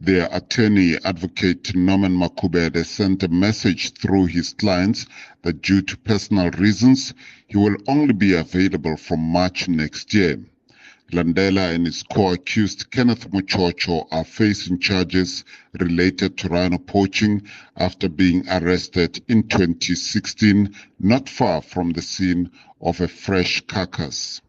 Their attorney, Advocate Norman Makubede, sent a message through his clients that due to personal reasons, he will only be available from March next year. Landela and his co-accused Kenneth Motshotso are facing charges related to rhino poaching after being arrested in 2016 not far from the scene of a fresh carcass.